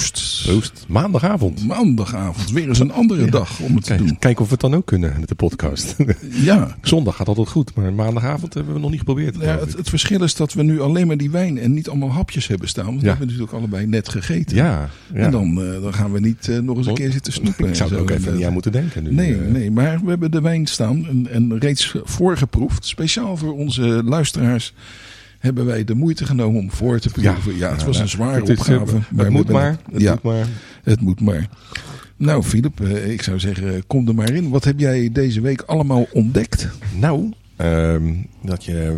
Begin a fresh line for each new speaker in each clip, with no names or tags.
Proost.
Proost. Maandagavond.
Maandagavond. Weer eens een andere dag om het te doen.
kijken of we het dan ook kunnen met de podcast.
Ja.
Zondag gaat altijd goed, maar maandagavond hebben we nog niet geprobeerd.
Ja, het, het verschil is dat we nu alleen maar die wijn en niet allemaal hapjes hebben staan. Want we
Ja.
hebben natuurlijk allebei net gegeten.
ja, ja.
En dan, eh, dan gaan we niet eh, nog eens een keer zitten snoepen.
ik zou er ook
En,
even
eh,
niet aan moeten denken nu.
Nee,
Eh,
nee, maar we hebben de wijn staan en, en reeds voorgeproefd. Speciaal voor onze luisteraars hebben wij de moeite genomen om voor te proeven. Ja, het was een zware
het eh,
opgave.
Het moet maar. Het moet maar.
het moet maar. Nou, Filip, eh, ik zou zeggen, kom er maar in. Wat heb jij deze week allemaal ontdekt?
Nou, ehm, dat je,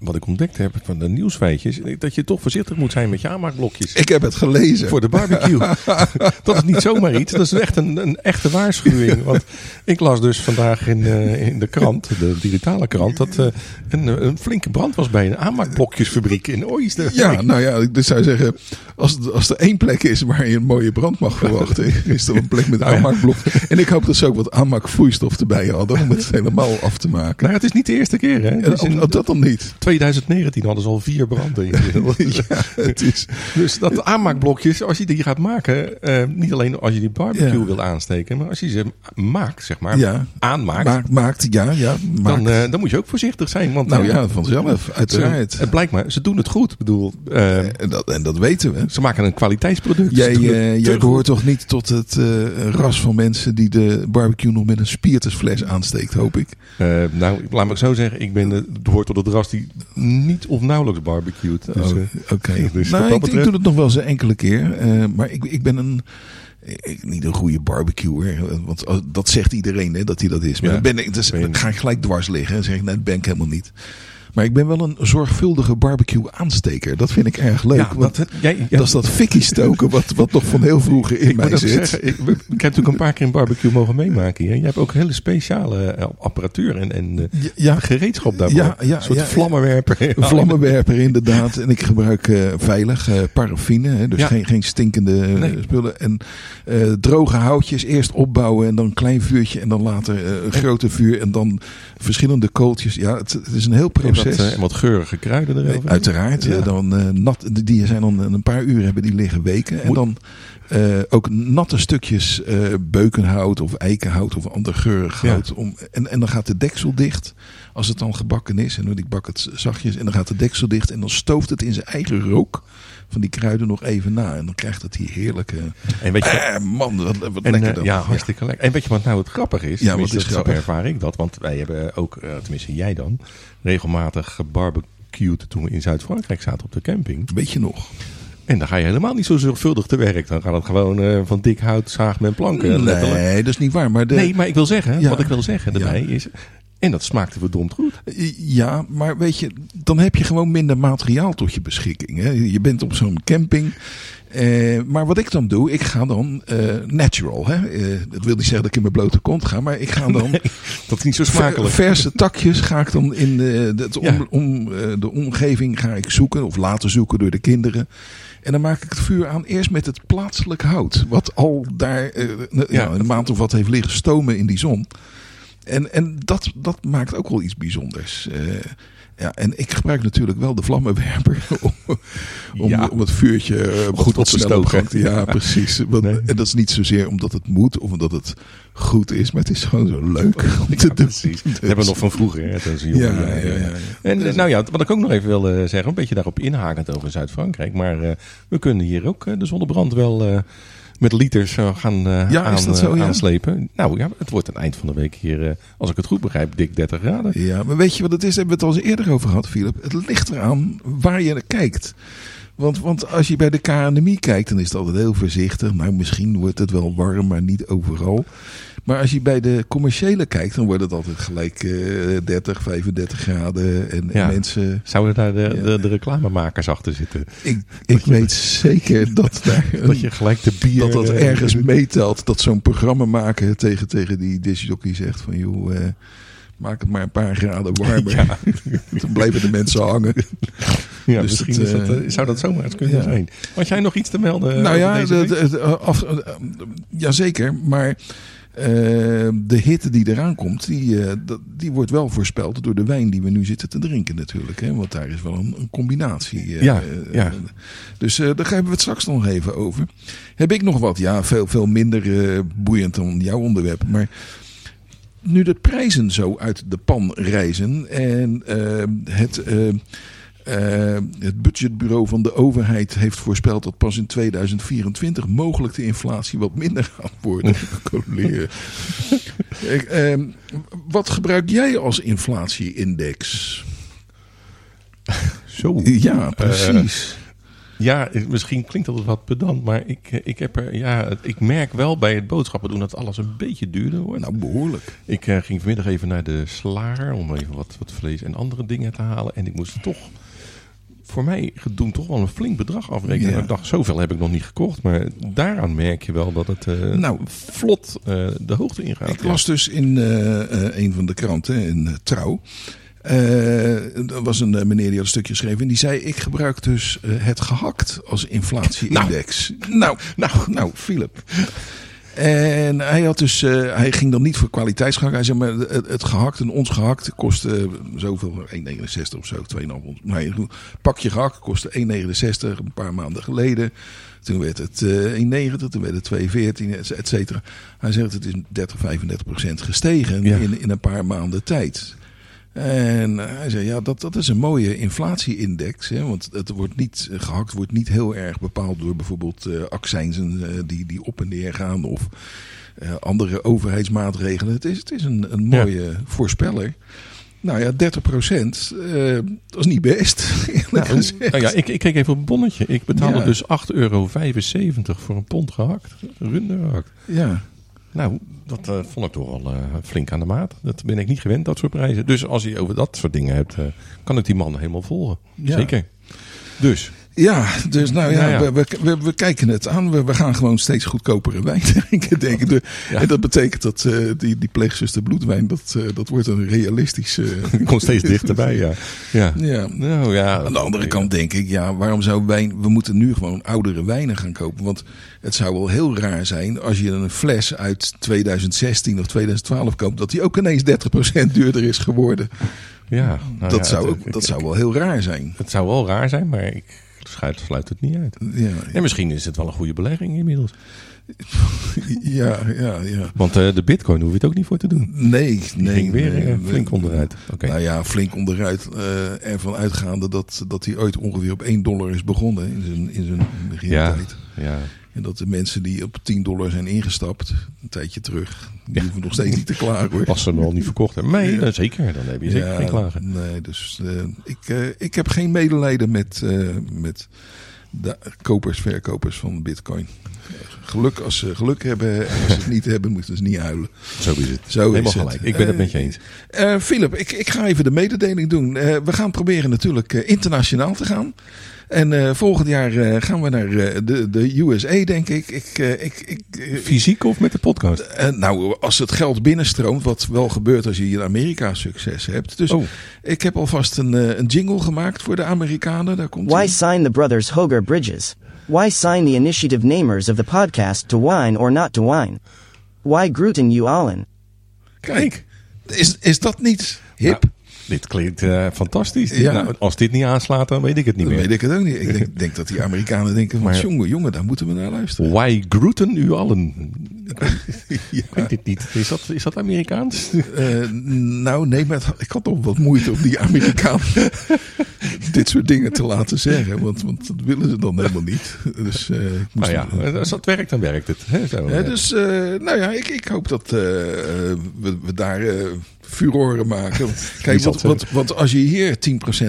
wat ik ontdekt heb van de nieuwsfeitjes, dat je toch voorzichtig moet zijn met je aanmaakblokjes.
Ik heb het gelezen.
Voor de barbecue. dat is niet zomaar iets. Dat is echt een, een echte waarschuwing. Want ik las dus vandaag in, eh, in de krant, de digitale krant, dat eh, een, een flinke brand was bij een aanmaakblokjesfabriek in Oosten.
Ja, nou ja, ik dus zou zeggen, als, als er één plek is waar je een mooie brand mag verwachten, is er een plek met
Nou ja.
aanmaakblok. En ik hoop dat ze ook wat aanmaakvloeistof erbij hadden om het helemaal af te maken.
Nou, het is niet de eerste keer. Hè? Dus in
of dat dan niet?
2019 hadden ze al vier branden.
Ja, het is,
Dus dat aanmaakblokjes, als je die gaat maken, eh, niet alleen als je die barbecue
Ja.
wil aansteken, maar als je ze maakt, zeg maar,
ja,
aanmaakt,
maakt, maakt, ja, ja, maakt.
dan, eh, dan moet je ook voorzichtig zijn. Want
nou
eh,
ja, vanzelf,
ze,
uiteraard.
het blijkt maar, ze doen het goed. Ik bedoel,
En dat, en dat weten we.
ze maken een kwaliteitsproduct.
Jij,
het
eh, behoort toch niet tot het ras van mensen die de barbecue nog met een spiritusfles aansteekt, hoop ik.
Nou, laat me zo zeggen, ik ben, eh, behoort tot het ras die niet of nauwelijks barbecued. Dus,
Oh,
eh,
Oké.
dus
nou, ik, doe het nog wel eens een enkele keer. eh, maar ik, ik ben een. Ik, niet een goede barbecuer. Want eh, dat zegt iedereen hè, dat hij dat is. Maar
Ja,
dan, ben ik, dus, dan ga ik gelijk dwars liggen. En zeg ik, nee, dat ben ik helemaal niet. Maar ik ben wel een zorgvuldige barbecue aansteker. Dat vind ik erg leuk.
ja,
want
dat, jij, ja,
dat is dat fikkie stoken wat, wat nog van heel vroeger in
ik
mij zit.
zeggen, ik, ik heb natuurlijk een paar keer een barbecue mogen meemaken. Je hebt ook hele speciale eh, apparatuur en, en eh,
Ja,
gereedschap daarvoor.
Ja, ja,
een soort vlammenwerper.
Een vlammenwerper inderdaad. En ik gebruik eh, veilig eh, paraffine. Hè, dus geen, geen stinkende
Nee.
spullen. En droge houtjes. Eerst opbouwen en dan een klein vuurtje. En dan later een grote vuur. En dan verschillende kooltjes. Ja, het, het is een heel proces.
Eh, en wat geurige kruiden erover.
Uiteraard.
Ja.
eh, Dan, eh, nat, die zijn dan een paar uur hebben die liggen weken. En dan ook natte stukjes beukenhout of eikenhout of ander geurig
Ja.
hout. Om, en, en dan gaat de deksel dicht als het dan gebakken is. En ik bak het zachtjes en dan gaat de deksel dicht. En dan stooft het in zijn eigen rook van die kruiden nog even na. En dan krijgt het die heerlijke...
En weet je,
Eh, man, wat, wat
en,
lekker
eh,
dan.
ja, hartstikke lekker. En weet je wat nou het grappig is?
Ja, wat is
Zo
grappig?
ervaar ik dat. Want wij hebben ook, eh, tenminste jij dan, regelmatig gebarbecued toen we in Zuid-Frankrijk zaten op de camping.
Weet je nog?
En dan ga je helemaal niet zo zorgvuldig te werk. Dan gaat het gewoon van dik hout, zaag met planken. letterlijk.
Nee, dat is niet waar. Maar de,
Nee, maar ik wil zeggen,
Ja.
wat ik wil zeggen
Ja.
erbij is... En dat smaakte verdomd goed.
Ja, maar weet je, dan heb je gewoon minder materiaal tot je beschikking. Hè? Je bent op zo'n camping. Eh, maar wat ik dan doe, ik ga dan eh, natural. Hè? Eh, dat wil niet zeggen dat ik in mijn blote kont ga, maar ik ga dan
Dat is niet zo
ver-
smakelijk.
verse takjes ga ik dan in de, de, om,
Ja.
om, eh, de omgeving ga ik zoeken of laten zoeken door de kinderen. En dan maak ik het vuur aan eerst met het plaatselijk hout. Wat al daar eh, nou,
Ja.
een maand of wat heeft liggen stomen in die zon. En, en dat, dat maakt ook wel iets bijzonders. Eh, ja, en ik gebruik natuurlijk wel de vlammenwerper om, om,
Ja.
om het vuurtje eh,
Goed op te stoken.
Ja, precies. Want,
Nee.
En dat is niet zozeer omdat het moet of omdat het goed is, maar het is gewoon zo leuk om te
Ja,
doen.
precies. Dat hebben we nog van vroeger. Hè? Is
Ja, ja, ja.
En nou ja, wat ik ook nog even wil eh, zeggen, een beetje daarop inhakend over Zuid-Frankrijk. Maar we kunnen hier ook de zonnebrand wel met liters eh, gaan eh,
Ja,
aan,
zo,
eh,
ja?
aanslepen. Nou ja, het wordt aan het eind van de week hier, als ik het goed begrijp, dik 30 graden.
Ja, maar weet je wat het is? Hebben we het al eens eerder over gehad, Philip. Het ligt eraan waar je naar kijkt. Want, want als je bij de KNMI kijkt, dan is het altijd heel voorzichtig. Nou, misschien wordt het wel warm, maar niet overal. Maar als je bij de commerciële kijkt, dan wordt het altijd gelijk eh 30, 35 graden. En, en
Ja.
mensen.
Zouden daar de,
Ja.
de, de reclamemakers achter zitten?
Ik, ik weet zeker dat daar. een-
Dat je gelijk de bier...
dat dat ergens meetelt. Dat zo'n programma maken tegen, tegen die discjockey zegt van joh, eh, maak het maar een paar graden warmer.
Ja,
Dan blijven de mensen hangen.
ja
Dus
misschien is dat,
eh,
eh, zou dat zomaar eens kunnen
ja.
zijn. Had jij nog iets te melden?
nou ja,
deze
af, eh, jazeker. Maar eh, de hitte die eraan komt, die, eh, dat- die wordt wel voorspeld door de wijn die we nu zitten te drinken natuurlijk. Hè? Want daar is wel een, een combinatie. eh,
Ja, ja.
Dus daar hebben we het straks nog even over. Heb ik nog wat? Ja, veel, veel minder boeiend dan jouw onderwerp. Maar nu de prijzen zo uit de pan reizen en het, eh, eh, het budgetbureau van de overheid heeft voorspeld dat pas in 2024 mogelijk de inflatie wat minder gaat worden. Ehm, wat gebruik jij als inflatie-index?
Zo.
Ja, precies.
Ja, eh, misschien klinkt dat wat pedant, maar ik, eh, ik, heb er, ja, ik merk wel bij het boodschappen doen dat alles een beetje duurder wordt.
nou, behoorlijk.
Ik eh, ging vanmiddag even naar de slager om even wat, wat vlees en andere dingen te halen. En ik moest toch, voor mij doen, toch wel een flink bedrag afrekenen.
Ja.
Ik dacht, zoveel heb ik nog niet gekocht. Maar daaraan merk je wel dat het eh,
Nou,
vlot eh, de hoogte ingaat.
Ik las dus in eh, een van de kranten, in Trouw. er was een meneer die had een stukje geschreven. En die zei: Ik gebruik dus het gehakt als inflatie-index. Nou, nou, nou, Philip. En hij, had dus, eh, hij ging dan niet voor kwaliteitsgehakt. Hij zei: Maar het, het gehakt en ons gehakt kostte eh, zoveel, 1,69 of zo, 2,5. Maar goed, pakje gehakt kostte 1,69 een paar maanden geleden. Toen werd het eh 1,90, toen werd het 2,14, et et cetera. Hij zegt het is 30, 35 procent gestegen
Ja.
in, in een paar maanden tijd. En hij zei, ja, dat, dat is een mooie inflatie-index. Hè, want het wordt niet, gehakt wordt niet heel erg bepaald door bijvoorbeeld eh accijnzen eh, die, die op en neer gaan. Of eh, andere overheidsmaatregelen. Het is, het is een, een
Ja.
mooie voorspeller. Nou ja, 30 procent, eh, dat is niet best.
Nou, nou ja, ik, ik keek even op een bonnetje. Ik betaalde
Ja.
dus 8,75 euro voor een pond gehakt. Runder gehakt.
ja.
Nou, dat eh, vond ik toch wel eh, flink aan de maat. Dat ben ik niet gewend, dat soort prijzen. Dus als je over dat soort dingen hebt, eh, kan ik die man helemaal volgen.
Ja.
Zeker. Dus,
Ja, dus nou ja,
Nou ja.
We, we, we, kijken het aan. We, we gaan gewoon steeds goedkopere wijn drinken, denk ik.
Ja.
En dat betekent dat eh, die, die pleegzuster bloedwijn, dat, eh, dat wordt een realistische...
ik kom steeds dichterbij, ja. ja.
Ja.
Nou ja.
Aan de andere kant denk ik, ja, waarom zou wijn... We moeten nu gewoon oudere wijnen gaan kopen. Want het zou wel heel raar zijn als je een fles uit 2016 of 2012 koopt... dat die ook ineens 30% duurder is geworden.
Ja, nou
dat
ja,
zou, ook, dat
ik-
zou wel heel raar zijn.
Het zou wel raar zijn, maar ik sluit, sluit het niet uit.
Ja,
En misschien is het wel een goede belegging inmiddels.
ja, ja. ja.
Want eh, de bitcoin hoef je het ook niet voor te doen.
Nee,
Die
nee.
ging weer
nee,
eh, flink onderuit. Oké.
Nou ja, flink onderuit. eh ervan uitgaande dat, dat hij ooit ongeveer op 1 dollar is begonnen in zijn, in zijn begintijd.
ja.
En dat de mensen die op 10 dollar zijn ingestapt, een tijdje terug, die
Ja.
hoeven nog steeds niet te klagen hoor.
Als ze hem al niet verkocht hebben. Nee,
Ja.
zeker. Dan heb je zeker geen klagen.
Nee, dus eh, ik, eh, ik heb geen medelijden met, eh, met de kopers, verkopers van bitcoin. Geluk als ze geluk hebben en als ze het niet hebben, moeten ze niet huilen.
Zo is het.
Zo
Helemaal
is het.
gelijk. Ik ben het met je eens.
Philip, ik, ik ga even de mededeling doen. We gaan proberen natuurlijk internationaal te gaan. En eh, volgend jaar eh, gaan we naar eh, de, de USA, denk ik. Ik, eh, ik, ik,
Fysiek of met de podcast?
nou, als het geld binnenstroomt, wat wel gebeurt als je hier in Amerika succes hebt. Dus
Oh.
ik heb alvast een, een jingle gemaakt voor de Amerikanen. Daar komt
Why sign the brothers Hoger Bridges? Why sign the initiative namers of the podcast to wine or not to wine? Why groeten you allen?
Kijk, is, is dat niet hip?
Nou, dit klinkt eh, fantastisch.
Ja.
Nou, als dit niet aanslaat, dan weet ik het niet
Dan
meer.
weet ik het ook niet. Ik denk, denk dat die Amerikanen denken van,
Maar-
jongen, jongen, daar moeten we naar luisteren.
Why groeten u allen?
Ja.
Ik weet dit niet. Is dat, is dat Amerikaans?
Eh, nou, nee, maar ik had toch wat moeite om die Amerikanen dit soort dingen te laten zeggen. Want, want dat willen ze dan helemaal niet. Dus, eh, ik moest
Nou ja, als dat werkt, dan werkt het. Hè, zo,
dus, nou ja, ik, ik hoop dat we, we daar furoren maken. Kijk, want,
het
want, want als je hier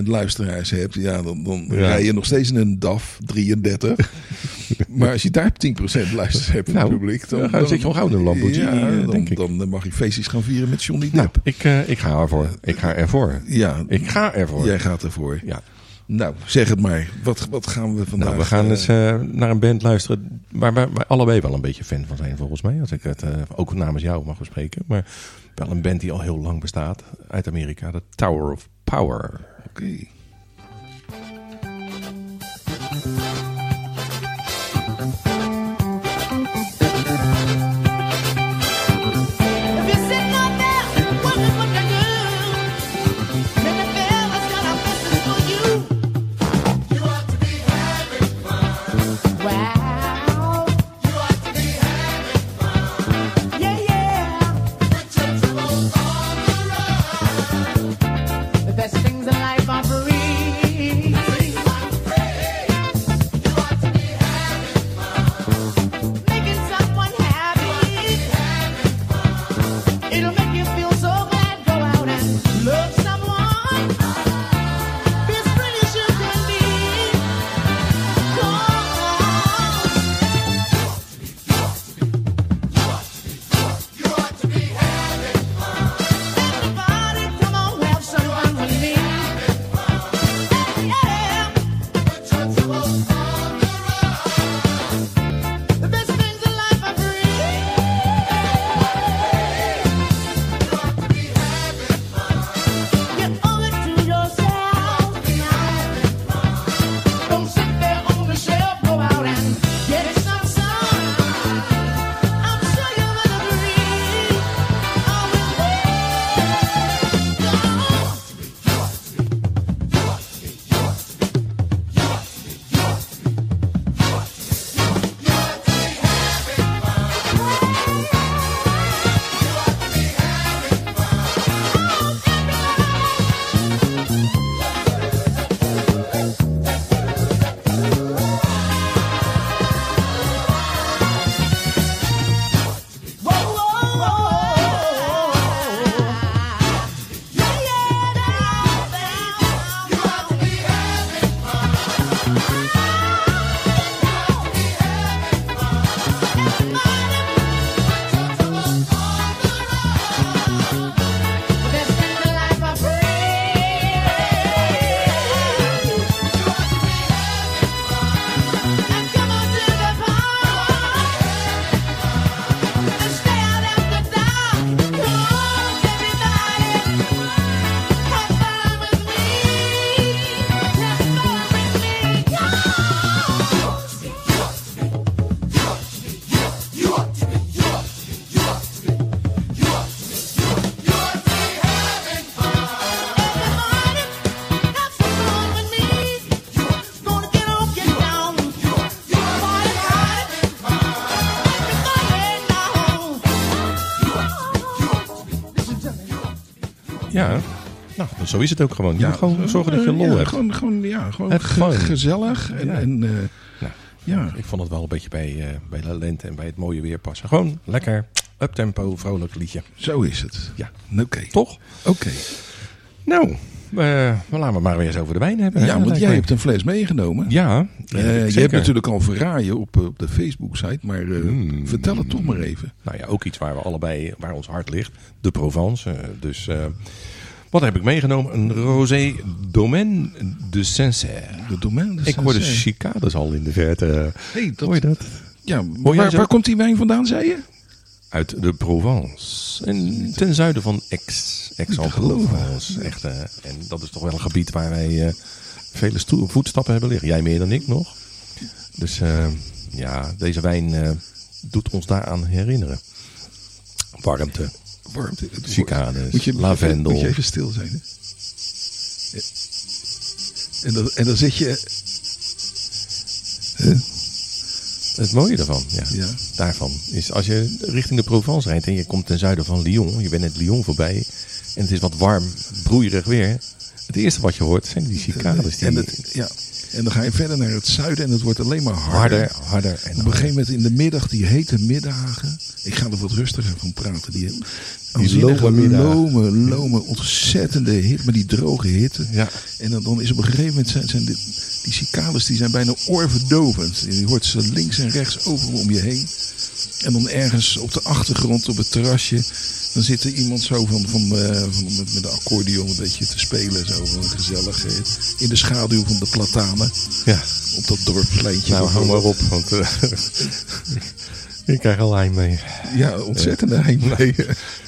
10% luisteraars hebt, ja, dan, dan
Ja.
rij je nog steeds in een DAF 33. maar als je daar 10% luisteraars hebt
Nou,
het publiek, dan,
dan zit je al gauw in een Lamborghini,
ja,
eh,
dan,
denk ik.
dan mag je feestjes gaan vieren met Johnny
nou,
Depp.
ik, eh, ik ga ervoor. Ik ga ervoor.
ja,
Ik ga ervoor.
jij gaat ervoor.
Ja.
Nou, zeg het maar. Wat, wat gaan we vandaag...
Nou, we gaan
eh,
eens naar een band luisteren waar wij, allebei wel een beetje fan van zijn, volgens mij. Als ik het eh, ook namens jou mag bespreken. Maar wel een band die al heel lang bestaat uit Amerika. De Tower of Power.
Oké.
Zo is het ook gewoon. Je moet gewoon zorgen dat je lol
ja,
hebt.
Gewoon, gewoon, ja, gewoon ge- gezellig. En,
Ja.
en eh,
Nou,
ja,
Ik vond het wel een beetje bij, eh, bij de lente en bij het mooie weer passen. Gewoon lekker, uptempo, vrolijk liedje.
zo is het.
Ja.
Oké.
Toch?
Oké.
Nou, eh, maar laten we maar weer eens over de wijn hebben.
Ja,
hè,
want jij
me.
hebt een fles meegenomen.
Ja,
Eh,
ja,
je hebt natuurlijk al verraaien op, eh, op de Facebook-site, maar eh,
Mm.
vertel het toch maar even.
Nou ja, ook iets waar we allebei, waar ons hart ligt. De Provence. Eh, dus eh, wat heb ik meegenomen? Een Rosé Domaine de Sancerre.
De domein. de
Ik hoorde
Sancerre.
cicades al in de verte.
Hey, dat,
Hoor je dat?
Ja, waar, komt die wijn vandaan, zei je?
Uit de Provence. En ten zuiden van Aix. Aix-en-Provence. Echt, en dat is toch wel een gebied waar wij eh, vele voetstappen hebben liggen. Jij meer dan ik nog. Dus eh, ja, deze wijn eh, doet ons daaraan herinneren. Warmte,
Warmte.
cicades,
Moet je,
lavendel.
Moet je even stil zijn. Hè? En, dan, en dan zit je...
Het mooie daarvan, ja,
Ja.
daarvan, is als je richting de Provence rijdt en je komt ten zuiden van Lyon, je bent net Lyon voorbij en het is wat warm, broeierig weer. Het eerste wat je hoort zijn die cicades. Die
en, ja. En dan ga je verder naar het zuiden en het wordt alleen maar harder.
harder, harder en
Op een gegeven moment in de middag, die hete middagen. Ik ga er wat rustiger van praten. Die,
Die lome
lome, lome, ontzettende hit, maar die droge hitte.
Ja.
En dan, dan is op een gegeven moment zijn, die cicades die zijn bijna oorverdovend. Je hoort ze links en rechts overal om je heen. En dan ergens op de achtergrond op het terrasje. Dan zit er iemand zo van, van, eh, van met, met de accordeon een beetje te spelen. Zo van gezellig. eh, in de schaduw van de platanen.
Ja,
Op dat dorpspleintje.
nou hou maar op, want eh, ik krijg al mee.
Ja, ontzettende heimwee.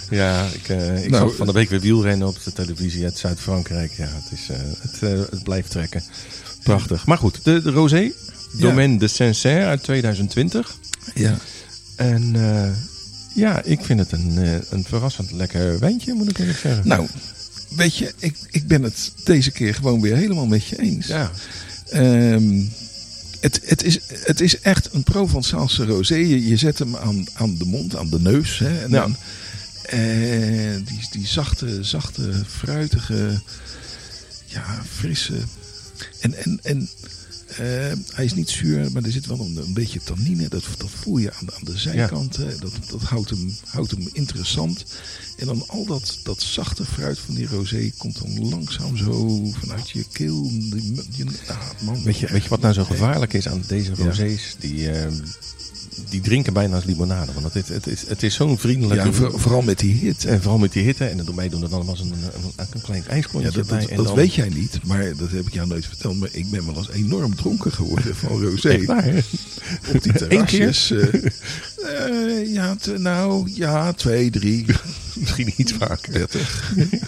Ja, ik, eh, ik
Nou,
zag van de week weer wielrennen op de televisie uit Zuid-Frankrijk. Ja, het, is, eh, het, eh, het blijft trekken. Prachtig. Maar goed, de, de Rosé, Domaine de Sancerre uit 2020.
Ja.
En eh, ja, ik vind het een, eh, een verrassend lekker wijntje, moet ik eerlijk zeggen.
Nou, weet je, ik, ik ben het deze keer gewoon weer helemaal met je eens.
ja.
Ehm, het, het, is, het is echt een Provençaalse rosé. Je, je zet hem aan, aan de mond, aan de neus. Hè, en
Ja.
dan, eh, die, die zachte, zachte, fruitige, ja, frisse. En, en, en eh, hij is niet zuur, maar er zit wel een, een beetje tannine. Dat, dat voel je aan, de- aan de zijkant. Dat, dat houdt, hem, houdt hem interessant. En dan al dat, dat zachte fruit van die rosé komt dan langzaam zo vanuit je keel. Die, je, ah, man,
Weet, je, weet je wat nou zo gevaarlijk is aan deze
Ja.
rosés? Die, eh, die drinken bijna als limonade. Want het, is- het is, het is zo'n vriendelijke...
Ja, voor- vooral met die hit.
En vooral met die hitte. En dan doen dan allemaal een, een, een klein
Ja,
ijsklontje
dat,
bij.
dat,
en
dat
dan,
weet jij niet, maar dat heb ik jou nooit verteld. Maar ik ben wel eens enorm dronken geworden van rosé.
Waar?
Op die
Eén
terrasjes. eh, eh, ja, nou, ja, twee, drie,
Misschien iets vaker.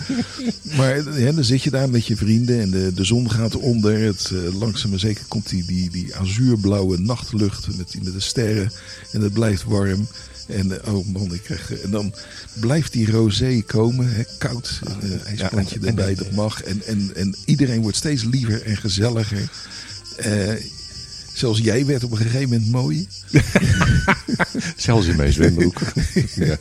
maar ja, dan zit je daar met je vrienden en de, de zon gaat onder. Het, eh, langzaam maar zeker komt die, die, die azuurblauwe nachtlucht met, die, met de sterren. En het blijft warm. En eh, oh man, ik krijg, eh, en dan blijft die rosé komen, hè, koud, uh, ijsplantje
en-
erbij,
en-
dat mag. En, en, en iedereen wordt steeds liever en gezelliger. Eh, zelfs jij werd op een gegeven moment mooi.
Zelfs in mijn zwembroek. ja.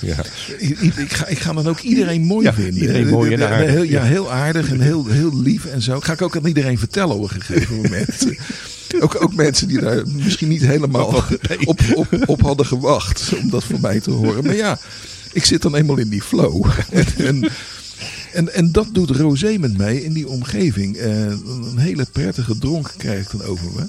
ja.
Ik, ga, ik ga dan ook iedereen mooi
Ja,
vinden.
iedereen mooi en aardig,
Heel,
ja.
ja, heel aardig en heel, heel lief en zo. Ga ik ook aan iedereen vertellen op een gegeven moment. ook, ook mensen die daar misschien niet helemaal op, op, op hadden gewacht om dat van mij te horen. Maar ja, ik zit dan eenmaal in die flow. en, en, en dat doet Rosé met mij in die omgeving. Eh, een hele prettige dronk krijg ik dan over me.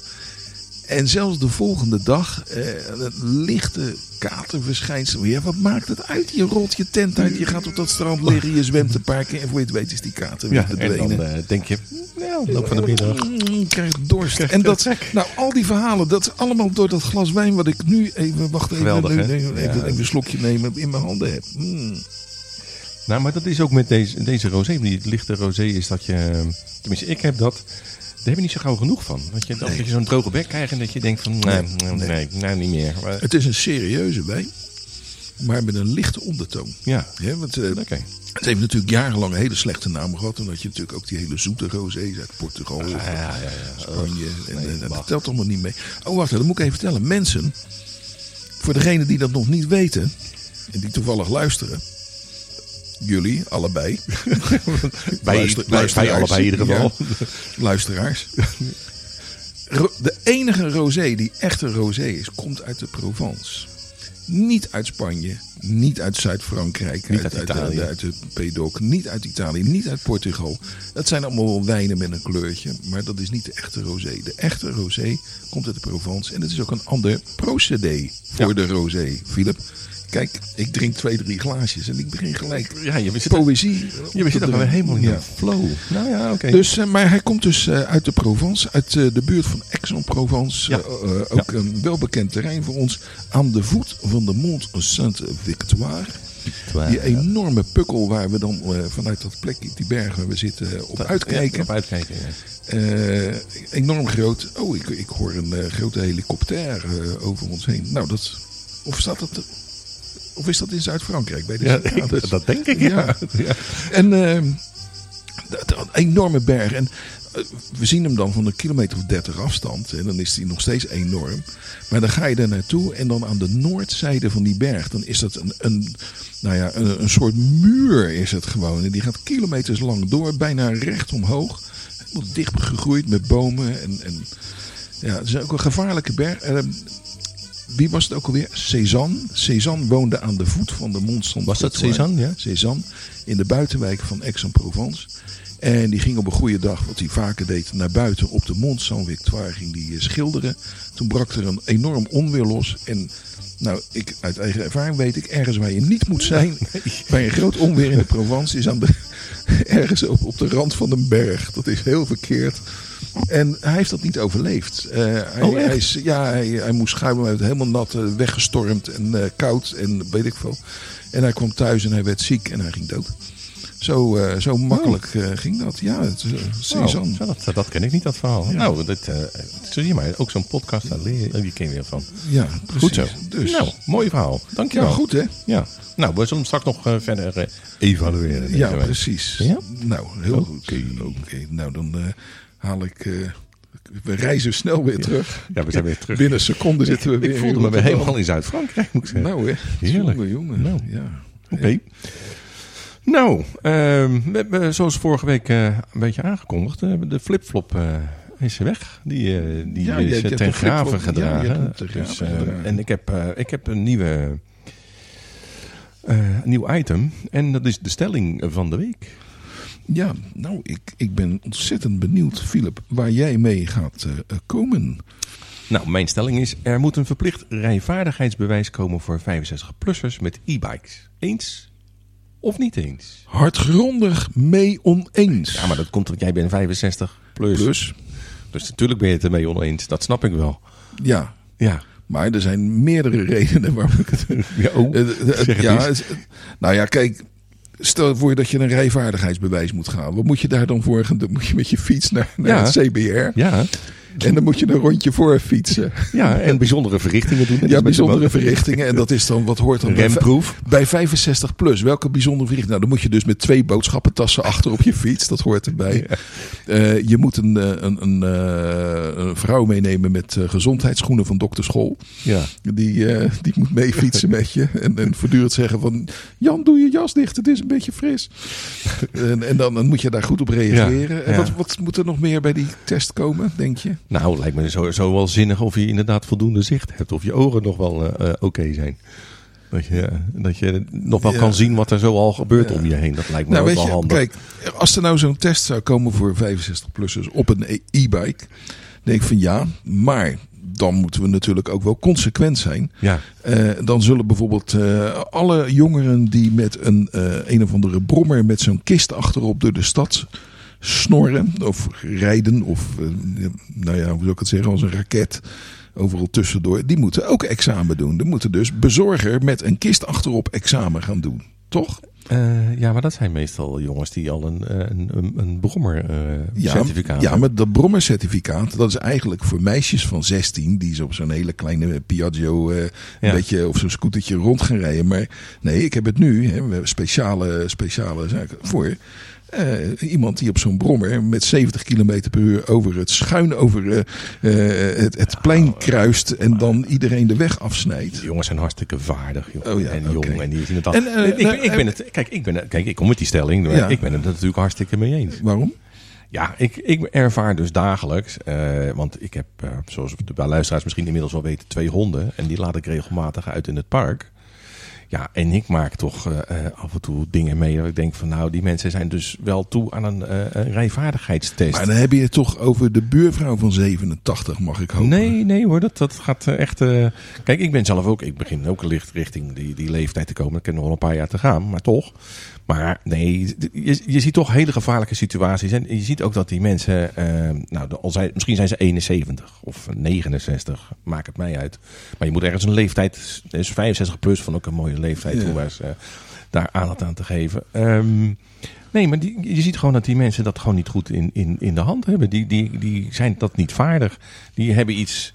En zelfs de volgende dag, eh, het lichte katerverschijnsel. Ja, wat maakt het uit? Je rolt je tent uit, je gaat op dat strand liggen, je zwemt een paar keer. En voor je het weet is die kater weer
Ja, en dan eh, denk je, nou, loop van de middag.
Mm, krijg dorst. En dat, nou, al die verhalen, dat is allemaal door dat glas wijn wat ik nu even, wacht even,
Geweldig,
even, even een slokje nemen, in mijn handen heb. Mm.
Nou, maar dat is ook met deze, deze rosé. Die lichte rosé is dat je... Tenminste, ik heb dat... Daar heb je niet zo gauw genoeg van. Dat je, dat
Nee.
je zo'n droge bek krijgt en dat je denkt van... Nee, nee,
Nee.
nee, nou niet meer. Maar,
Het is een serieuze wijn, maar met een lichte ondertoon.
ja,
Ja, want, eh. Het heeft natuurlijk jarenlang een hele slechte naam gehad. Omdat je natuurlijk ook die hele zoete rosés uit Portugal,
Ja, ja, ja. ja.
Spanje. en,
nee,
en dat
wacht.
telt allemaal niet mee. Oh, wacht, dat moet ik even vertellen. Mensen, voor degenen die dat nog niet weten. En die toevallig luisteren. Jullie allebei.
Bij,
Luister-
allebei in ieder geval.
Ja, luisteraars. De enige rosé die echt een rosé is, komt uit de Provence. Niet uit Spanje, niet uit Zuid-Frankrijk,
Niet uit Italië.
uit de Pedoc, niet uit Italië, niet uit Portugal. Dat zijn allemaal wel wijnen met een kleurtje, maar dat is niet de echte rosé. De echte rosé komt uit de Provence en het is ook een ander procedé voor
Ja.
de rosé. Philip, kijk, ik drink twee, drie glaasjes en ik begin gelijk
Ja, je zit,
poëzie.
je zit weer helemaal in
Ja.
flow. Nou ja, oké.
Dus, eh, maar hij komt dus eh, uit de Provence, uit eh, de buurt van Aix-en-Provence.
Ja.
Ook een welbekend terrein voor ons. Aan de voet van de Mont Sainte-Victoire. Die enorme pukkel waar we dan vanuit dat plekje, die bergen waar we zitten, op uitkijken.
Op
enorm groot. Oh, ik, ik hoor een grote helikopter over ons heen. Nou, dat. Of staat dat. Of is dat in Zuid-Frankrijk? Bij de
Ja, ik-
dat-
denk ik, ja. ja.
en ehm, dat, dat enorme berg. En eh, we zien hem dan van een kilometer of 30 afstand. En dan is hij nog steeds enorm. Maar dan ga je er naartoe. En dan aan de noordzijde van die berg. Dan is dat een, een, nou ja, een, een soort muur is het gewoon. En die gaat kilometers lang door. Bijna recht omhoog. Helemaal dicht gegroeid met bomen. En, en ja, het is ook een gevaarlijke berg. Ehm, wie was het ook alweer? Cézanne. Cézanne woonde aan de voet van de Mont Saint
Was dat Cézanne, ja?
Cézanne, in de buitenwijk van Aix-en-Provence. En die ging op een goede dag, wat hij vaker deed, naar buiten op de Mont Saint-Victoire ging die eh, schilderen. Toen brak er een enorm onweer los. En nou, ik, uit eigen ervaring weet ik, ergens waar je niet moet zijn, bij een groot onweer in de Provence, is aan de, ergens op, op de rand van een berg. Dat is heel verkeerd. En hij heeft dat niet overleefd. Eh, hij,
Oh,
hij is, ja, hij, hij moest schuimen, hij werd helemaal nat, eh, weggestormd en eh, koud en weet ik veel. En hij kwam thuis en hij werd ziek en hij ging dood. Zo, zo makkelijk eh, ging dat. Ja, het.
Oh, dat, dat ken ik niet, dat verhaal. Nou, dat, zie je maar, ook zo'n podcast, daar leer je, die ken je weer van.
Ja, precies.
Goed zo.
Dus,
Nou, mooi verhaal. Dankjewel.
ja, goed hè?
Ja. Nou, we zullen hem straks nog verder evalueren.
Ja, precies.
Ja?
Nou, heel goed. Oké, nou dan haal ik... eh, we reizen snel weer terug.
Ja, we zijn weer terug.
Binnen seconden zitten we weer
Ik voelde me weer helemaal in Zuid-Frankrijk, moet ik zeggen.
Nou hè,
Heerlijk.
jongen, jongen.
Nou.
Ja.
Oké. Nou, we hebben zoals vorige week eh, een beetje aangekondigd, eh, de flipflop is weg. Die, die
Ja,
is
je
ten graven.
Ja,
gedragen.
ten
Dus,
gedragen.
en ik heb, ik heb een nieuwe, nieuw item. En dat is de stelling van de week.
Ja, nou, ik, ik ben ontzettend benieuwd, Philip, waar jij mee gaat eh, komen.
Nou, mijn stelling is: er moet een verplicht rijvaardigheidsbewijs komen voor 65-plussers met e-bikes. Eens of niet eens?
Hardgrondig mee oneens.
Ja, maar dat komt omdat jij bent 65 plus.
Plus,
Dus natuurlijk ben je het ermee oneens. Dat snap ik wel.
ja,
Ja.
maar er zijn meerdere redenen waarom ik het...
ja oh, zeg het
ja,
eens.
het- nou ja, kijk. Stel voor dat je een rijvaardigheidsbewijs moet gaan. Wat moet je daar dan voor gaan doen? Moet je met je fiets naar, naar
Ja.
het CBR.
Ja,
En dan moet je een rondje voor fietsen.
ja, en bijzondere verrichtingen doen.
Ja, bijzondere verrichtingen. En dat is dan, wat hoort dan
Remproef.
bij 65 plus? Welke bijzondere verrichting? Nou, dan moet je dus met twee boodschappentassen achter op je fiets. Dat hoort erbij. Eh, je moet een, eh, een, een, eh, een vrouw meenemen met gezondheidsschoenen van dokter School.
Ja.
Die, die moet mee fietsen met je. En, en voortdurend zeggen van... Jan, doe je jas dicht. Het is een beetje fris. en en dan, dan moet je daar goed op reageren.
Ja,
En wat, wat moet er nog meer bij die test komen, denk je?
Nou, lijkt me sowieso wel zinnig of je inderdaad voldoende zicht hebt. Of je ogen nog wel eh, eh, oké zijn. Dat je, eh, dat je nog wel
Ja.
kan zien wat er zo al gebeurt om je heen. Dat lijkt me
Nou,
ook wel
je,
handig.
kijk, als er nou zo'n test zou komen voor 65-plussers op een e- e-bike, denk ik van ja, maar dan moeten we natuurlijk ook wel consequent zijn.
Ja,
dan zullen bijvoorbeeld alle jongeren die met een een of andere brommer met zo'n kist achterop door de stad snorren of rijden of eh, nou ja, hoe zou ik het zeggen, als een raket overal tussendoor, die moeten ook examen doen. Die moeten dus bezorger met een kist achterop examen gaan doen. Toch?
Eh, ja, maar dat zijn meestal jongens die al een, eh, een, een, een brommer eh,
Ja, ja, maar dat brommercertificaat, dat is eigenlijk voor meisjes van 16 die zo op zo'n hele kleine Piaggio, een
Ja.
beetje of zo'n scootertje rond gaan rijden. Maar nee, ik heb het nu, hè, we hebben speciale, speciale zaken voor. Eh, iemand die op zo'n brommer met 70 km per uur over het schuin over eh, eh, het, het plein kruist en dan iedereen de weg afsnijdt.
Die jongens zijn hartstikke vaardig, joh.
Oh ja,
en jong en die zien.
En,
ik,
nou,
ik ben het, kijk, ik ben het, kijk, ik kom met die stelling, maar
Ja.
ik ben het natuurlijk hartstikke mee eens.
Waarom?
Ja, ik, ik ervaar dus dagelijks, want ik heb, zoals de luisteraars misschien inmiddels wel weten, twee honden. En die laat ik regelmatig uit in het park. Ja, en ik maak toch eh, eh, af en toe dingen mee dat ik denk van nou, die mensen zijn dus wel toe aan een, eh, een rijvaardigheidstest.
Maar dan heb je het toch over de buurvrouw van 87, mag ik hopen.
Nee, nee hoor, dat, dat gaat echt... Kijk, ik ben zelf ook... Ik begin ook licht richting die, die leeftijd te komen. Ik heb nog wel een paar jaar te gaan, maar toch. Maar nee, je, je ziet toch hele gevaarlijke situaties. En je ziet ook dat die mensen... nou, al zijn, misschien zijn ze 71 of 69. Maakt het mij uit. Maar je moet ergens een leeftijd... Dus 65 plus van ook een mooie leeftijd
Ja.
eens, eh, daar aandacht aan te geven. Ehm, Nee, maar die, je ziet gewoon dat die mensen dat gewoon niet goed in, in, in de hand hebben. Die, die, die zijn dat niet vaardig. Die hebben iets.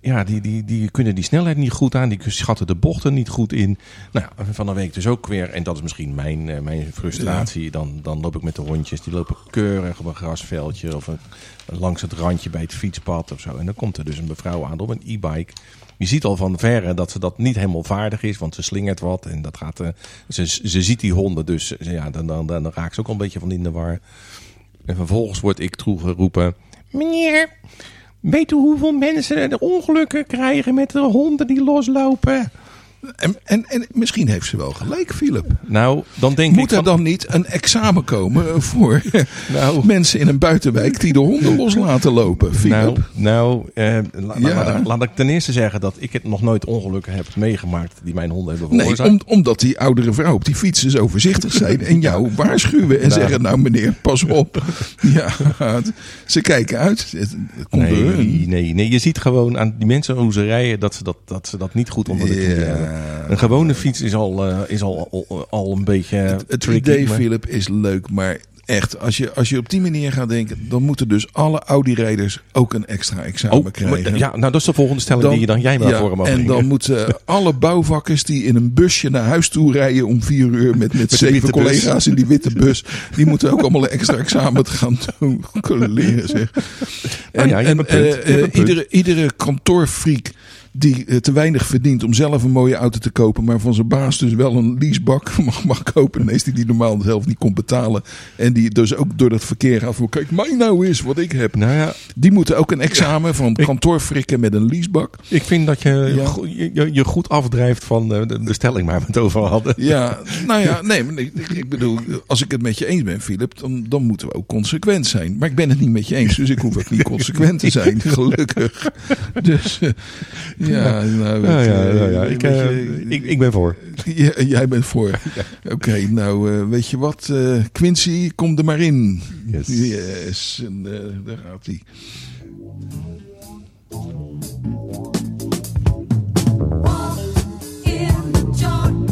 Ja, die, die, die kunnen die snelheid niet goed aan. Die schatten de bochten niet goed in. Nou ja, van de week dus ook weer. En dat is misschien mijn, eh, mijn frustratie. Dan, dan loop ik met de hondjes. Die lopen keurig op een grasveldje. Of een, langs het randje bij het fietspad of zo. En dan komt er dus een mevrouw aan op een e-bike. Je ziet al van verre dat ze dat niet helemaal vaardig is, want ze slingert wat en dat gaat. eh, ze, ze ziet die honden, dus eh, ja, dan, dan, dan raakt ze ook al een beetje van in de war. En vervolgens word ik toegeroepen: Meneer, weet u hoeveel mensen er ongelukken krijgen met de honden die loslopen?
En, en, en misschien heeft ze wel gelijk, Philip.
Nou, dan denk
Moet
ik.
er
Van,
dan niet een examen komen voor
Nou.
mensen in een buitenwijk die de honden los laten lopen, Philip?
nou, nou eh, la-
Ja.
laat, ik- laat ik ten eerste zeggen dat ik het nog nooit ongelukken heb meegemaakt die mijn honden hebben
Nee,
veroorzaakt.
om, omdat die oudere vrouw op die fietsen zo voorzichtig zijn en jou waarschuwen en
Nou.
zeggen, nou meneer, pas op. Ja, ze kijken uit. Het, het komt
Nee, nee, nee, je ziet gewoon aan die mensen hoe ze rijden dat ze dat, dat, ze dat niet goed onder de knie hebben. Een gewone fiets is al, eh, is al, al, al een beetje
Het
tricky,
idee,
maar-
Philip, is leuk, maar echt, als je, als je op die manier gaat denken, dan moeten dus alle Audi-rijders ook een extra examen
Oh,
krijgen.
maar- ja, nou dat is de volgende stelling die je dan jij maar
ja,
voor hem
En
brengen.
dan moeten alle bouwvakkers die in een busje naar huis toe rijden om vier uur met, met, zeven
bus.
collega's in die witte bus, die moeten ook allemaal een extra examen gaan doen. Kunnen leren, zeg. En,
ja, je
en, eh, eh,
punt.
iedere, iedere kantoorfreak die eh, te weinig verdient om zelf een mooie auto te kopen, maar van zijn baas dus wel een leasebak mag, mag kopen. Ineens die die normaal zelf niet kon betalen. En die dus ook door dat verkeer gaat voor, kijk mij nou eens wat ik heb.
Nou ja,
Die moeten ook een examen van kantoorfrikken met een leasebak.
ik vind dat je
Ja.
go- je, goed afdrijft van eh, de, de stelling waar we het over hadden.
Ja, nou ja, nee, maar ik, ik- ik bedoel, als ik het met je eens ben, Philip, dan, dan moeten we ook consequent zijn. Maar ik ben het niet met je eens, dus ik hoef ook niet consequent te zijn, gelukkig. Dus, eh, ja, nou,
Ja,
weet
ja,
je,
ja, ja. Ik,
weet
eh,
je,
ik, ik ben voor.
Jij bent voor. Oké, nou, eh, weet je wat, eh, Quincy, kom er maar in.
Yes.
Yes, en daar gaat hij.
In the dark,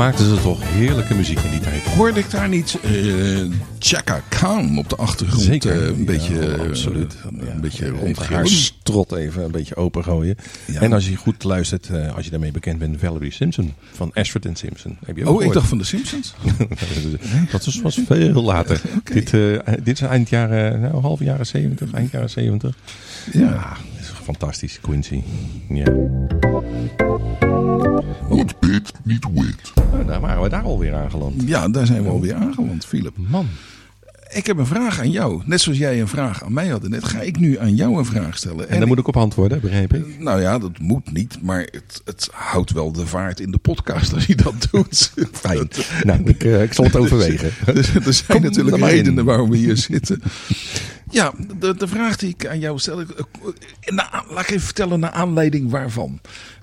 maakten ze toch heerlijke muziek in die tijd.
Hoorde ik daar niet eh Chaka Khan op de achtergrond
Zeker.
eh, een beetje,
Ja,
eh,
absoluut.
een beetje
haar strot even een beetje opengooien. En als je goed luistert, als je daarmee bekend bent, Valerie Simpson van Ashford Simpson. Heb je ook
Oh, ik dacht van de Simpsons.
dat was, was veel later. dit, dit is eind jaren, nou, half jaren 70, eind jaren 70.
Ja.
Ja, dat is fantastisch, Quincy. Ja.
What bit niet wit.
Nou, daar waren we daar alweer aangeland.
ja, daar zijn we alweer aangeland, Philip.
Man.
Ik heb een vraag aan jou. Net zoals jij een vraag aan mij had net, ga ik nu aan jou een vraag stellen.
En daar moet ik op antwoorden, begreep ik.
Nou ja, dat moet niet, maar het, het houdt wel de vaart in de podcast als je dat doet.
Fijn. Nou, ik, eh, ik zal het overwegen.
Dus er zijn
Kom
natuurlijk redenen waarom we hier zitten. Ja, de, de vraag die ik aan jou stel, ik- laat ik even vertellen naar aanleiding waarvan.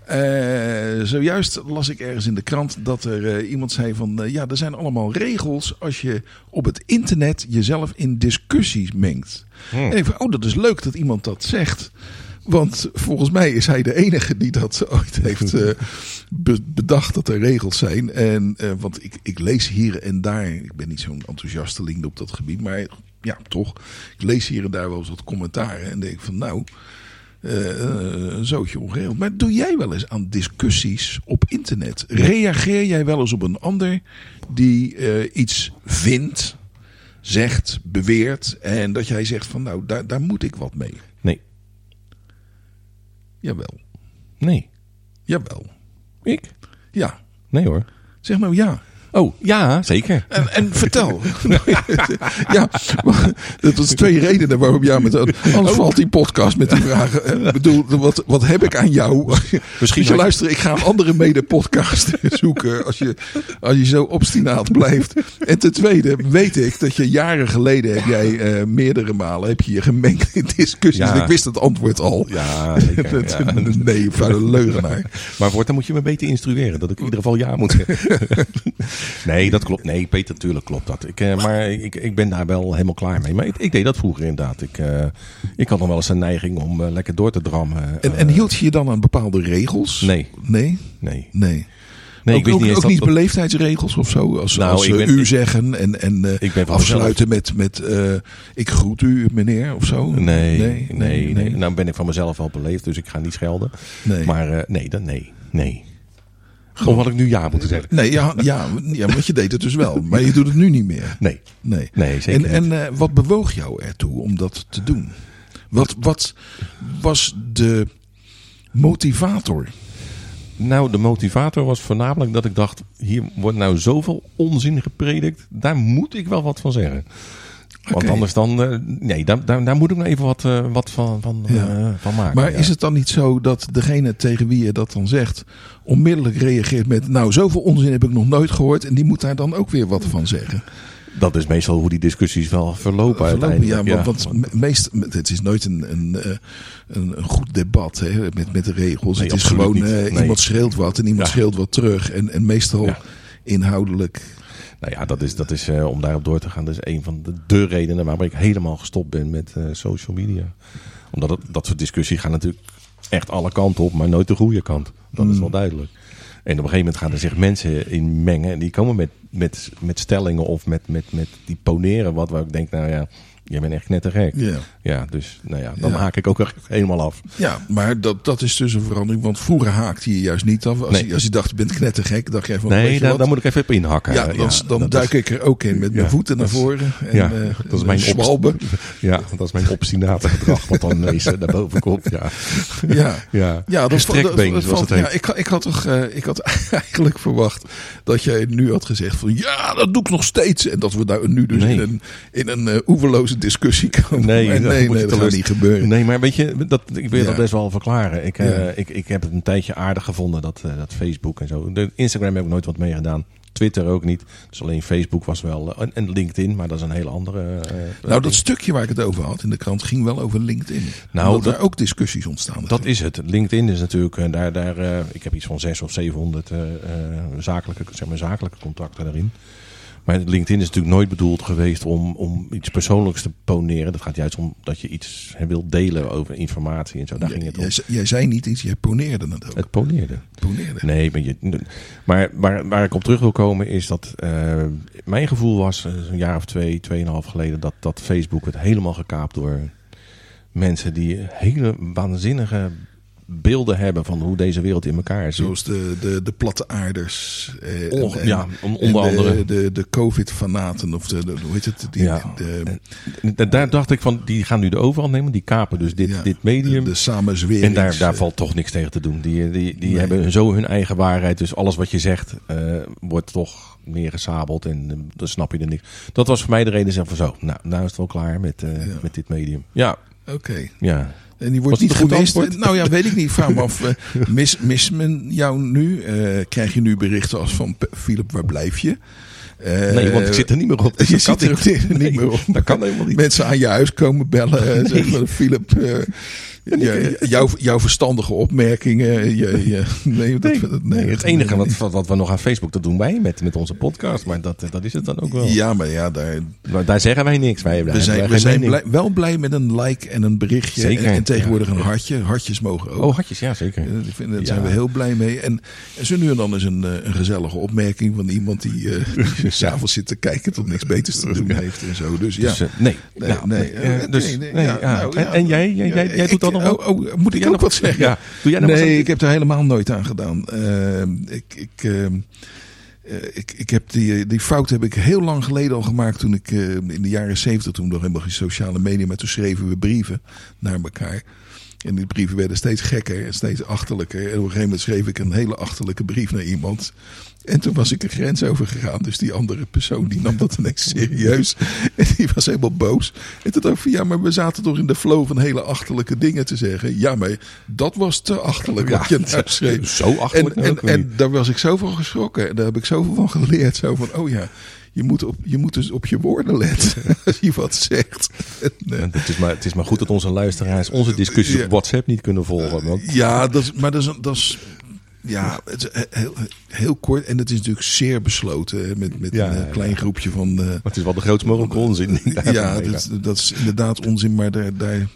Eh, zojuist las ik ergens in de krant dat er eh, iemand zei van eh, ja, er zijn allemaal regels als je op het internet jezelf in discussies mengt. En ik van, oh, dat is leuk dat iemand dat zegt. Want volgens mij is hij de enige die dat ooit heeft be- bedacht dat er regels zijn. En, want ik, ik lees hier en daar, ik ben niet zo'n enthousiasteling op dat gebied, maar ja, toch. Ik lees hier en daar wel eens wat commentaren en denk van nou, een zootje ongeregeld. Maar doe jij wel eens aan discussies op internet? Reageer jij wel eens op een ander die eh, iets vindt, zegt, beweert en dat jij zegt van nou, daar, daar moet ik wat mee?
Nee.
Jawel,
Nee.
jawel.
Ik?
Ja,
Nee hoor.
zeg nou ja.
Oh, ja, zeker.
En, en vertel. ja, dat was twee redenen waarom jij met Anders valt die podcast met die vragen. Ik bedoel, wat, wat heb ik aan jou? Misschien je luisteren, ik ga een andere mede-podcast zoeken als je, als je zo obstinaat blijft. En ten tweede weet ik dat je jaren geleden heb jij eh, meerdere malen heb je je gemengd in discussies.
Ja.
Ik wist het antwoord al.
Ja, zeker.
Dat-
ja.
Nee, vuile leugenaar.
Maar voortaan moet je me beter instrueren. Dat ik in ieder geval ja moet zeggen. Nee, dat klopt. Nee, Peter, natuurlijk klopt dat. Ik, eh, maar ik, ik ben daar wel helemaal klaar mee. Maar ik, ik deed dat vroeger inderdaad. Ik, eh, ik had nog wel eens een neiging om eh, lekker door te drammen.
En, en hield je je dan aan bepaalde regels?
Nee.
Nee?
Nee.
Nee.
Nee,
ook
ik
ook,
niet
ook niet beleefdheidsregels of zo? Als,
Nou,
als
ben-
u zeggen en, en eh,
Ik ben
afsluiten met, met ik groet u meneer of zo?
Nee, nee,
nee,
nee, Nou ben ik van mezelf wel beleefd, dus ik ga niet schelden.
Nee.
Maar nee, dat, nee, nee. Of had ik nu ja moeten zeggen?
Nee, ja, ja, ja, want je deed het dus wel. Maar je doet het nu niet meer.
Nee.
Nee,
Nee, zeker
En,
niet.
en eh, wat bewoog jou ertoe om dat te doen? Wat, wat was de motivator?
Nou, de motivator was voornamelijk dat ik dacht: hier wordt nou zoveel onzin gepredikt, daar moet ik wel wat van zeggen. Want anders dan, eh, nee, daar, daar, daar moet ik nou even wat, eh, wat van, van,
Ja.
eh, van maken.
Maar
ja.
is het dan niet zo dat degene tegen wie je dat dan zegt, onmiddellijk reageert met: Nou, zoveel onzin heb ik nog nooit gehoord. En die moet daar dan ook weer wat van zeggen?
Dat is meestal hoe die discussies wel verlopen,
Verlopen,
uiteindelijk.
ja, want, want me- meest, het is nooit een, een, een, een goed debat hè, met, met de regels.
Nee,
het is gewoon
Nee.
iemand schreeuwt wat en iemand schreeuwt wat terug. En, en meestal inhoudelijk.
Nou ja, dat is, dat is eh, om daarop door te gaan, dat is een van de, de redenen waarom ik helemaal gestopt ben met eh, social media. Omdat het, dat soort discussies gaan natuurlijk echt alle kanten op, maar nooit de goede kant. Dat
Mm.
is wel duidelijk. En op een gegeven moment gaan er zich mensen in mengen. En die komen met, met, met stellingen of met, met, met die poneren wat waar ik denk, nou ja, jij bent echt knettergek.
Ja.
Ja, dus nou ja, dan
Ja.
haak ik ook echt helemaal af.
Ja, maar dat, dat is dus een verandering. Want vroeger haakte je juist niet af. Als,
Nee.
je, als je dacht, je bent knettergek, dacht jij van...
Nee,
je
daar, moet ik even op inhakken.
Ja, dan, dan
dat
duik
is-
ik er ook in met mijn voeten naar voren. En,
ja,
eh,
dat is mijn
en zwalben.
Ja, dat is mijn obstinate gedrag wat dan ineens eh, naar boven komt. Ja,
Ja.
ja.
Ja, dat, dat- valt-
het heet.
ja, ik, ik had toch eh, ik had eigenlijk verwacht dat jij nu had gezegd van ja, dat doe ik nog steeds. En dat we daar nu dus
Nee.
in een, in een eh, oeverloze discussie komen.
Nee,
nee,
moet
nee,
je
dat gaat niet gebeuren.
Nee, maar weet je, dat, ik wil
Ja.
dat best wel verklaren. Ik, eh, ik, ik heb het een tijdje aardig gevonden, dat, eh, dat Facebook en zo. De Instagram heb ik nooit wat mee gedaan. Twitter ook niet. Dus alleen Facebook was wel. eh, en, LinkedIn, maar dat is een hele andere.
Nou, dat
ding.
stukje waar ik het over had in de krant ging wel over LinkedIn.
Nou,
Omdat
dat-
daar ook discussies ontstaan.
Dat is het. LinkedIn is natuurlijk, daar, daar, ik heb iets van 600 of 700 eh, eh, zakelijke, zeg maar, zakelijke contacten daarin. Maar LinkedIn is natuurlijk nooit bedoeld geweest om, om iets persoonlijks te poneren. Dat gaat juist om dat je iets wilt delen over informatie en zo. Daar ging het om.
Jij, jij zei niet iets, jij poneerde het ook.
Het poneerde.
poneerde.
Nee, maar, je, maar waar, waar ik op terug wil komen is dat eh, mijn gevoel was eh, een jaar of twee, tweeënhalf geleden dat, dat Facebook werd helemaal gekaapt door mensen die hele waanzinnige beelden hebben van hoe deze wereld in elkaar zit.
Zoals de, de, de platte aarders. eh, en-
ja, onder
de,
andere.
De, de COVID-fanaten, of de, de, hoe heet het? Die,
Ja.
de,
da- daar dacht ik van, die gaan nu de overhand nemen, die kapen dus dit,
ja,
dit medium.
De, de samenzwering.
en daar, daar valt toch niks tegen te doen. Die, die, die
Nee.
hebben zo hun eigen waarheid. Dus alles wat je zegt eh, wordt toch meer gesabeld. En eh, dan snap je er niks. Dat was voor mij de reden van zo. Nou, nou is het wel klaar met, eh,
Ja.
met dit medium. Ja,
Oké.
ja.
En die wordt niet gemist. Nou ja, weet ik niet. Vraag me af. eh, mis, mis men jou nu? Eh, krijg je nu berichten als van Philip, waar blijf je? Eh,
Nee, want ik zit er niet meer op. Dus
Je zit er niet- niet
Nee,
meer op.
Dat kan helemaal niet.
Mensen aan je huis komen bellen. en Zeggen van Philip. eh, je- jouw, jouw verstandige opmerkingen. Je, je, nee, dat,
Nee, het enige wat, wat, wat we nog aan Facebook, dat doen wij met, met onze podcast. Maar dat, dat is het dan ook wel.
Ja, maar ja, daar,
Maar daar zeggen wij niks. Wij,
we zijn, we zijn blij- wel blij met een like en een berichtje.
Zeker,
En, en tegenwoordig
ja.
een hartje. Hartjes mogen ook.
Oh, hartjes, ja zeker.
Eh, ik vind, daar zijn we heel blij mee. En, en zo nu en dan is een, eh, een gezellige opmerking van iemand die eh s'avonds zit te kijken tot niks beters te doen heeft en zo. Dus ja.
Dus, eh, nee.
Nee,
Nou,
nee,
eh,
eh,
dus,
nee, nee,
nee,
ja,
ja.
nou,
En, jij, jij, jij, doet dat nog?
Oh, oh, moet ik
jij
ook
nog-
wat zeggen?
Ja. Doe jij nog
nee, ik heb er helemaal nooit aan gedaan. Ehm, ik, ik, ehm, eh, ik, ik heb die, die fout heb ik heel lang geleden al gemaakt toen ik eh, in de jaren zeventig, toen nog helemaal geen sociale media, maar toen schreven we brieven naar elkaar. En die brieven werden steeds gekker en steeds achterlijker. En op een gegeven moment schreef ik een hele achterlijke brief naar iemand. En toen was ik een grens over gegaan. Dus die andere persoon die nam dat ineens serieus. En die was helemaal boos. En toen dacht ik van ja, maar we zaten toch in de flow van hele achterlijke dingen te zeggen. Ja, maar dat was te achterlijk wat je nou schreef.
Zo achterlijk
En, en, en daar was ik zo van geschrokken. En daar heb ik zoveel van geleerd. Zo van, oh ja, je moet, op, je moet dus op je woorden letten als je wat zegt. Eh,
Het is, maar, het is maar goed dat onze luisteraars onze discussies
Ja.
op WhatsApp niet kunnen volgen. Want
Ja, dat is, maar dat is, dat is ja, het is heel, heel kort. En het is natuurlijk zeer besloten. Met, met
Ja,
een eh,
ja,
klein groepje van... eh,
het is wel de grootst mogelijke onzin.
ja, dat, dat is inderdaad onzin. Maar daar, daar,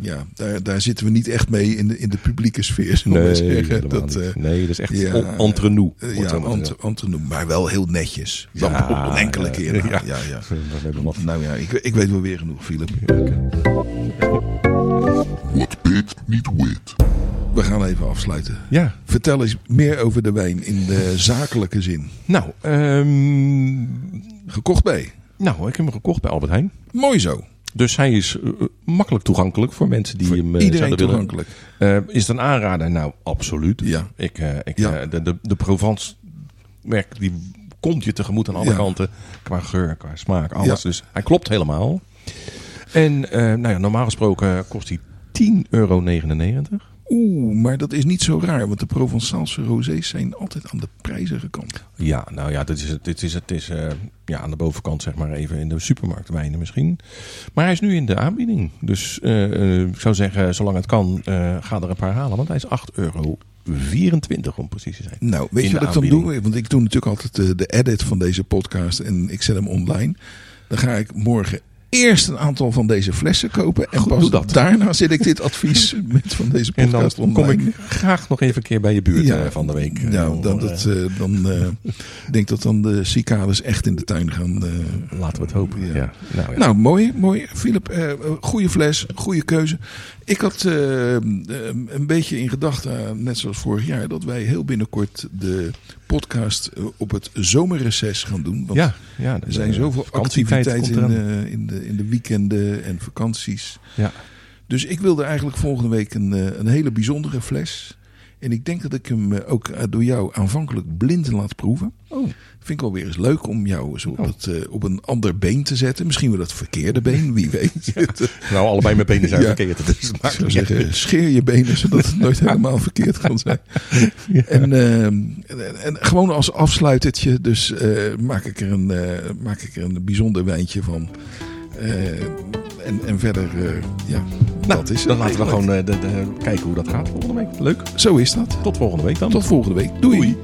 ja, daar, daar zitten we niet echt mee in de, in de publieke sfeer.
Nee,
maar zeggen.
helemaal
Dat,
niet.
eh,
nee, dat is echt
ja,
entre nous.
eh, ja,
maar
ant, maar wel heel netjes. Dan
Ja,
op een enkele
ja,
keer. na.
ja.
Ja. Nou ja, ik, ik weet wel weer genoeg, Philip.
Wat bit niet wit.
We gaan even afsluiten.
Ja,
Vertel eens meer over de wijn in de zakelijke zin.
nou, ehm,
Gekocht bij.
nou, ik heb hem gekocht bij Albert Heijn.
Mooi zo.
Dus hij is eh, makkelijk toegankelijk voor mensen die
Voor
hem eh,
iedereen toegankelijk.
Eh, is het een aanrader? Nou, absoluut.
Ja.
Ik, eh, ik,
Ja.
eh, de, de, de Provence merk die komt je tegemoet aan alle
Ja.
kanten. Qua geur, qua smaak, alles.
Ja.
Dus hij klopt helemaal. En eh, nou ja, normaal gesproken kost hij 10,99 euro.
Oeh, maar dat is niet zo raar, want de Provençaalse rosés zijn altijd aan de prijzige kant.
Ja, nou ja, dit is, het- dit is, het is eh, ja, aan de bovenkant zeg maar even in de supermarktwijnen misschien. Maar hij is nu in de aanbieding. Dus eh, eh, ik zou zeggen, zolang het kan, ga er een paar halen. Want hij is 8,24 euro om precies te zijn.
Nou, weet je wat ik dan doe? Want ik doe natuurlijk altijd de, de edit van deze podcast en ik zet hem online. Dan ga ik morgen eerst een aantal van deze flessen kopen. En
Goed,
pas daarna zit ik dit advies met van deze
En dan
podcast
kom ik graag nog even een keer bij je buurt
Ja.
eh, van de week. Eh,
Nou, dan,
eh,
dat, dan ik denk dat dan de cicades echt in de tuin gaan.
laten we het hopen.
Ja.
Ja. Nou, ja.
Nou, mooi, mooi. Philip, goede fles, goede keuze. Ik had eh, eh, een beetje in gedachten, net zoals vorig jaar, dat wij heel binnenkort de podcast eh, op het zomerreces gaan doen. Want
ja, ja,
er zijn zoveel activiteiten in, eh, in, de, in de weekenden en vakanties.
Ja.
Dus ik wilde eigenlijk volgende week een, eh, een hele bijzondere fles. En ik denk dat ik hem eh, ook eh, door jou aanvankelijk blind laat proeven.
Oh.
Vind ik wel weer eens leuk om jou zo op,
Oh.
het, eh, op een ander been te zetten. Misschien wel het verkeerde been, wie weet.
Nou, allebei mijn benen zijn
Ja.
verkeerd. Dus
Ik zou zeggen, scheer je benen zodat het nooit helemaal verkeerd kan zijn. En, en, en gewoon als afsluitertje, dus maak, ik er een, maak ik er een bijzonder wijntje van. En, en verder, eh, ja,
Nou,
dat is het
dan laten we gewoon eh, de, de- kijken hoe dat gaat volgende week. Leuk.
Zo is dat.
Tot volgende week dan.
Tot volgende week. Doei.
Doei.